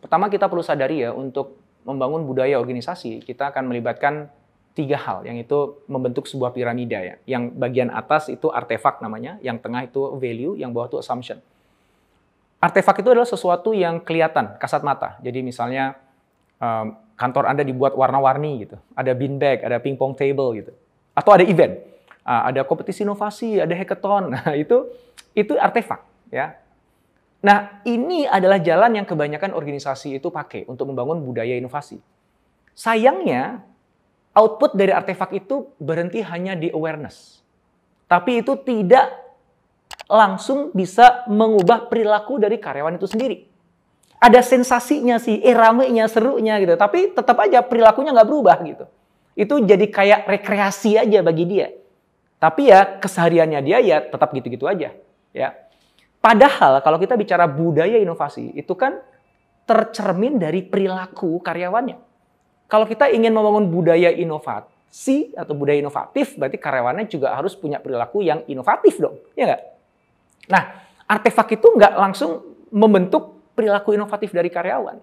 Pertama kita perlu sadari ya untuk membangun budaya organisasi, kita akan melibatkan tiga hal, yang itu membentuk sebuah piramida ya. Yang bagian atas itu artefak namanya, yang tengah itu value, yang bawah itu assumption. Artefak itu adalah sesuatu yang kelihatan, kasat mata. Jadi misalnya kantor Anda dibuat warna-warni gitu, ada beanbag, ada pingpong table gitu, atau ada event, uh, ada kompetisi inovasi, ada hackathon, nah itu itu artefak ya. Nah, ini adalah jalan yang kebanyakan organisasi itu pakai untuk membangun budaya inovasi. Sayangnya, output dari artefak itu berhenti hanya di awareness. Tapi itu tidak langsung bisa mengubah perilaku dari karyawan itu sendiri. Ada sensasinya sih, eh ramenya, serunya gitu. Tapi tetap aja perilakunya nggak berubah gitu. Itu jadi kayak rekreasi aja bagi dia. Tapi ya kesehariannya dia ya tetap gitu-gitu aja. Ya. Padahal kalau kita bicara budaya inovasi, itu kan tercermin dari perilaku karyawannya. Kalau kita ingin membangun budaya inovasi atau budaya inovatif, berarti karyawannya juga harus punya perilaku yang inovatif dong, ya nggak? Nah, artefak itu nggak langsung membentuk perilaku inovatif dari karyawan.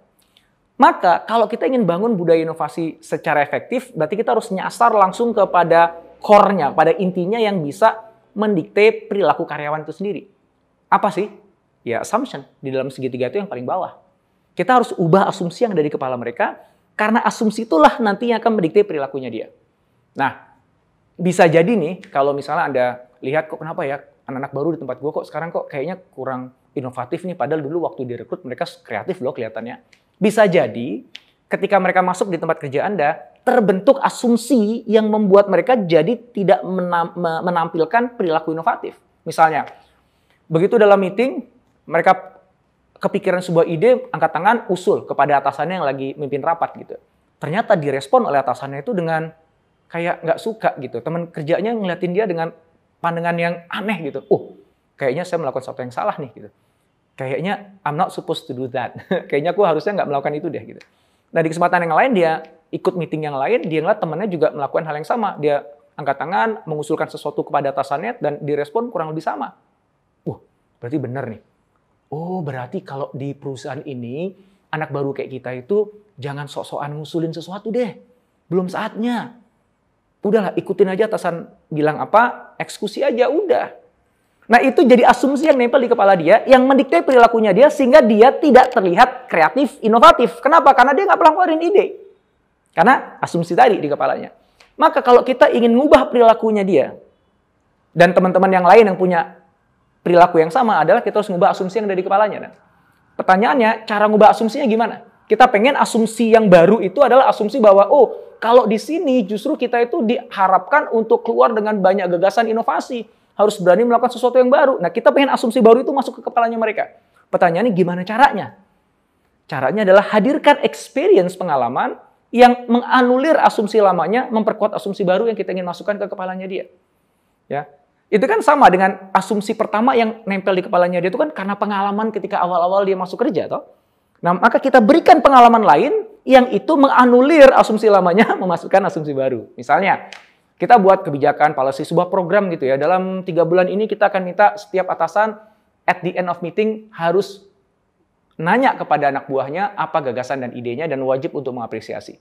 Maka kalau kita ingin bangun budaya inovasi secara efektif, berarti kita harus nyasar langsung kepada core-nya, pada intinya yang bisa mendikte perilaku karyawan itu sendiri. Apa sih? Ya assumption di dalam segitiga itu yang paling bawah. Kita harus ubah asumsi yang ada di kepala mereka karena asumsi itulah nantinya akan mendikte perilakunya dia. Nah, bisa jadi nih kalau misalnya Anda lihat kok kenapa ya anak-anak baru di tempat gue kok sekarang kok kayaknya kurang inovatif nih padahal dulu waktu direkrut mereka kreatif loh kelihatannya. Bisa jadi ketika mereka masuk di tempat kerja Anda terbentuk asumsi yang membuat mereka jadi tidak menampilkan perilaku inovatif. Misalnya, Begitu dalam meeting, mereka kepikiran sebuah ide, angkat tangan, usul kepada atasannya yang lagi mimpin rapat gitu. Ternyata direspon oleh atasannya itu dengan kayak nggak suka gitu. Teman kerjanya ngeliatin dia dengan pandangan yang aneh gitu. Oh, kayaknya saya melakukan sesuatu yang salah nih gitu. Kayaknya I'm not supposed to do that. kayaknya aku harusnya nggak melakukan itu deh gitu. Nah di kesempatan yang lain dia ikut meeting yang lain, dia ngeliat temannya juga melakukan hal yang sama. Dia angkat tangan, mengusulkan sesuatu kepada atasannya dan direspon kurang lebih sama. Berarti benar nih. Oh, berarti kalau di perusahaan ini anak baru kayak kita itu jangan sok-sokan ngusulin sesuatu deh. Belum saatnya. Udahlah, ikutin aja atasan bilang apa, eksekusi aja udah. Nah, itu jadi asumsi yang nempel di kepala dia yang mendikte perilakunya dia sehingga dia tidak terlihat kreatif, inovatif. Kenapa? Karena dia nggak pernah ngeluarin ide. Karena asumsi tadi di kepalanya. Maka kalau kita ingin ngubah perilakunya dia dan teman-teman yang lain yang punya perilaku yang sama adalah kita harus ngubah asumsi yang ada di kepalanya. Pertanyaannya, cara ngubah asumsinya gimana? Kita pengen asumsi yang baru itu adalah asumsi bahwa, oh, kalau di sini justru kita itu diharapkan untuk keluar dengan banyak gagasan inovasi. Harus berani melakukan sesuatu yang baru. Nah, kita pengen asumsi baru itu masuk ke kepalanya mereka. Pertanyaannya gimana caranya? Caranya adalah hadirkan experience pengalaman yang menganulir asumsi lamanya, memperkuat asumsi baru yang kita ingin masukkan ke kepalanya dia. Ya, itu kan sama dengan asumsi pertama yang nempel di kepalanya dia itu kan karena pengalaman ketika awal-awal dia masuk kerja toh. Nah, maka kita berikan pengalaman lain yang itu menganulir asumsi lamanya memasukkan asumsi baru. Misalnya, kita buat kebijakan policy sebuah program gitu ya. Dalam tiga bulan ini kita akan minta setiap atasan at the end of meeting harus nanya kepada anak buahnya apa gagasan dan idenya dan wajib untuk mengapresiasi.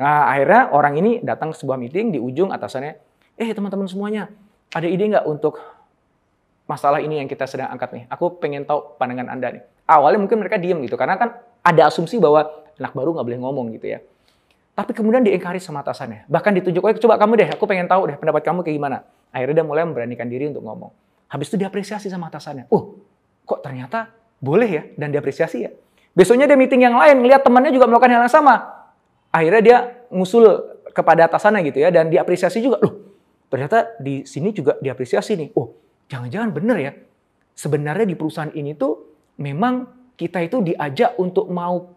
Nah, akhirnya orang ini datang ke sebuah meeting di ujung atasannya, eh teman-teman semuanya, ada ide nggak untuk masalah ini yang kita sedang angkat nih? Aku pengen tahu pandangan Anda nih. Awalnya mungkin mereka diem gitu, karena kan ada asumsi bahwa anak baru nggak boleh ngomong gitu ya. Tapi kemudian diencourage sama atasannya. Bahkan ditunjuk, oh coba kamu deh, aku pengen tahu deh pendapat kamu kayak gimana. Akhirnya dia mulai memberanikan diri untuk ngomong. Habis itu diapresiasi sama atasannya. Oh, kok ternyata boleh ya dan diapresiasi ya. Besoknya dia meeting yang lain, ngeliat temannya juga melakukan hal yang sama. Akhirnya dia ngusul kepada atasannya gitu ya dan diapresiasi juga. Loh, ternyata di sini juga diapresiasi nih. Oh, jangan-jangan benar ya. Sebenarnya di perusahaan ini tuh memang kita itu diajak untuk mau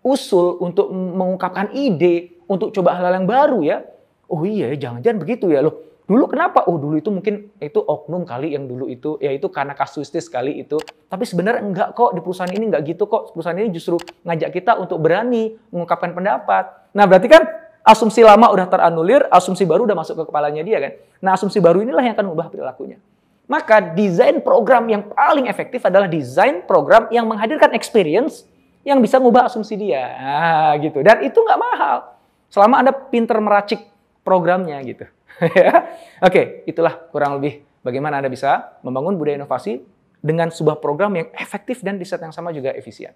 usul, untuk mengungkapkan ide, untuk coba hal-hal yang baru ya. Oh iya, jangan-jangan begitu ya loh. Dulu kenapa? Oh dulu itu mungkin itu oknum kali yang dulu itu, ya itu karena kasuistis kali itu. Tapi sebenarnya enggak kok di perusahaan ini enggak gitu kok. Perusahaan ini justru ngajak kita untuk berani mengungkapkan pendapat. Nah berarti kan asumsi lama udah teranulir, asumsi baru udah masuk ke kepalanya dia kan. Nah, asumsi baru inilah yang akan mengubah perilakunya. Maka desain program yang paling efektif adalah desain program yang menghadirkan experience yang bisa ngubah asumsi dia. Nah, gitu. Dan itu nggak mahal. Selama Anda pinter meracik programnya gitu. Ya. Oke, itulah kurang lebih bagaimana Anda bisa membangun budaya inovasi dengan sebuah program yang efektif dan di saat yang sama juga efisien.